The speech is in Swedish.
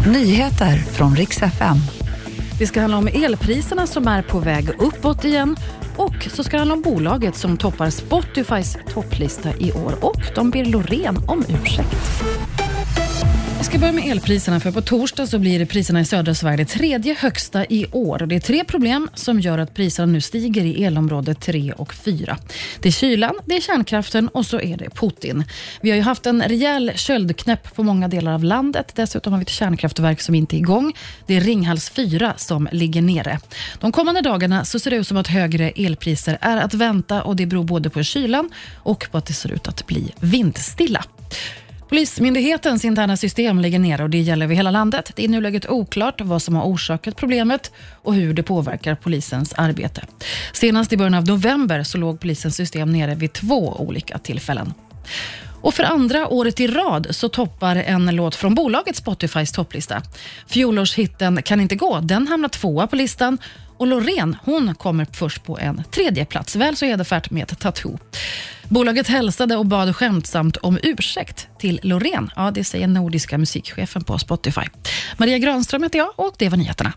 Nyheter från riks FM. Det ska handla om elpriserna som är på väg uppåt igen och så ska det handla om bolaget som toppar Spotifys topplista i år och de ber Loreen om ursäkt. Vi ska börja med elpriserna, för på torsdag så blir priserna i södra Sverige det tredje högsta i år. Och det är tre problem som gör att priserna nu stiger i elområde 3 och 4. Det är kylan, det är kärnkraften och så är det Putin. Vi har ju haft en rejäl köldknäpp på många delar av landet. Dessutom har vi ett kärnkraftverk som inte är igång. Det är Ringhals 4 som ligger nere. De kommande dagarna så ser det ut som att högre elpriser är att vänta och det beror både på kylan och på att det ser ut att bli vindstilla. Polismyndighetens interna system ligger nere och det gäller över hela landet. Det är i nuläget oklart vad som har orsakat problemet och hur det påverkar polisens arbete. Senast i början av november så låg polisens system nere vid två olika tillfällen. Och för andra året i rad så toppar en låt från bolaget Spotifys topplista. Fjolårshitten Kan inte gå, den hamnar tvåa på listan och Loreen hon kommer först på en tredje plats. Väl så hedervärt med ett tattoo. Bolaget hälsade och bad skämtsamt om ursäkt till Loreen. Ja, det säger nordiska musikchefen på Spotify. Maria Granström heter jag och det var nyheterna.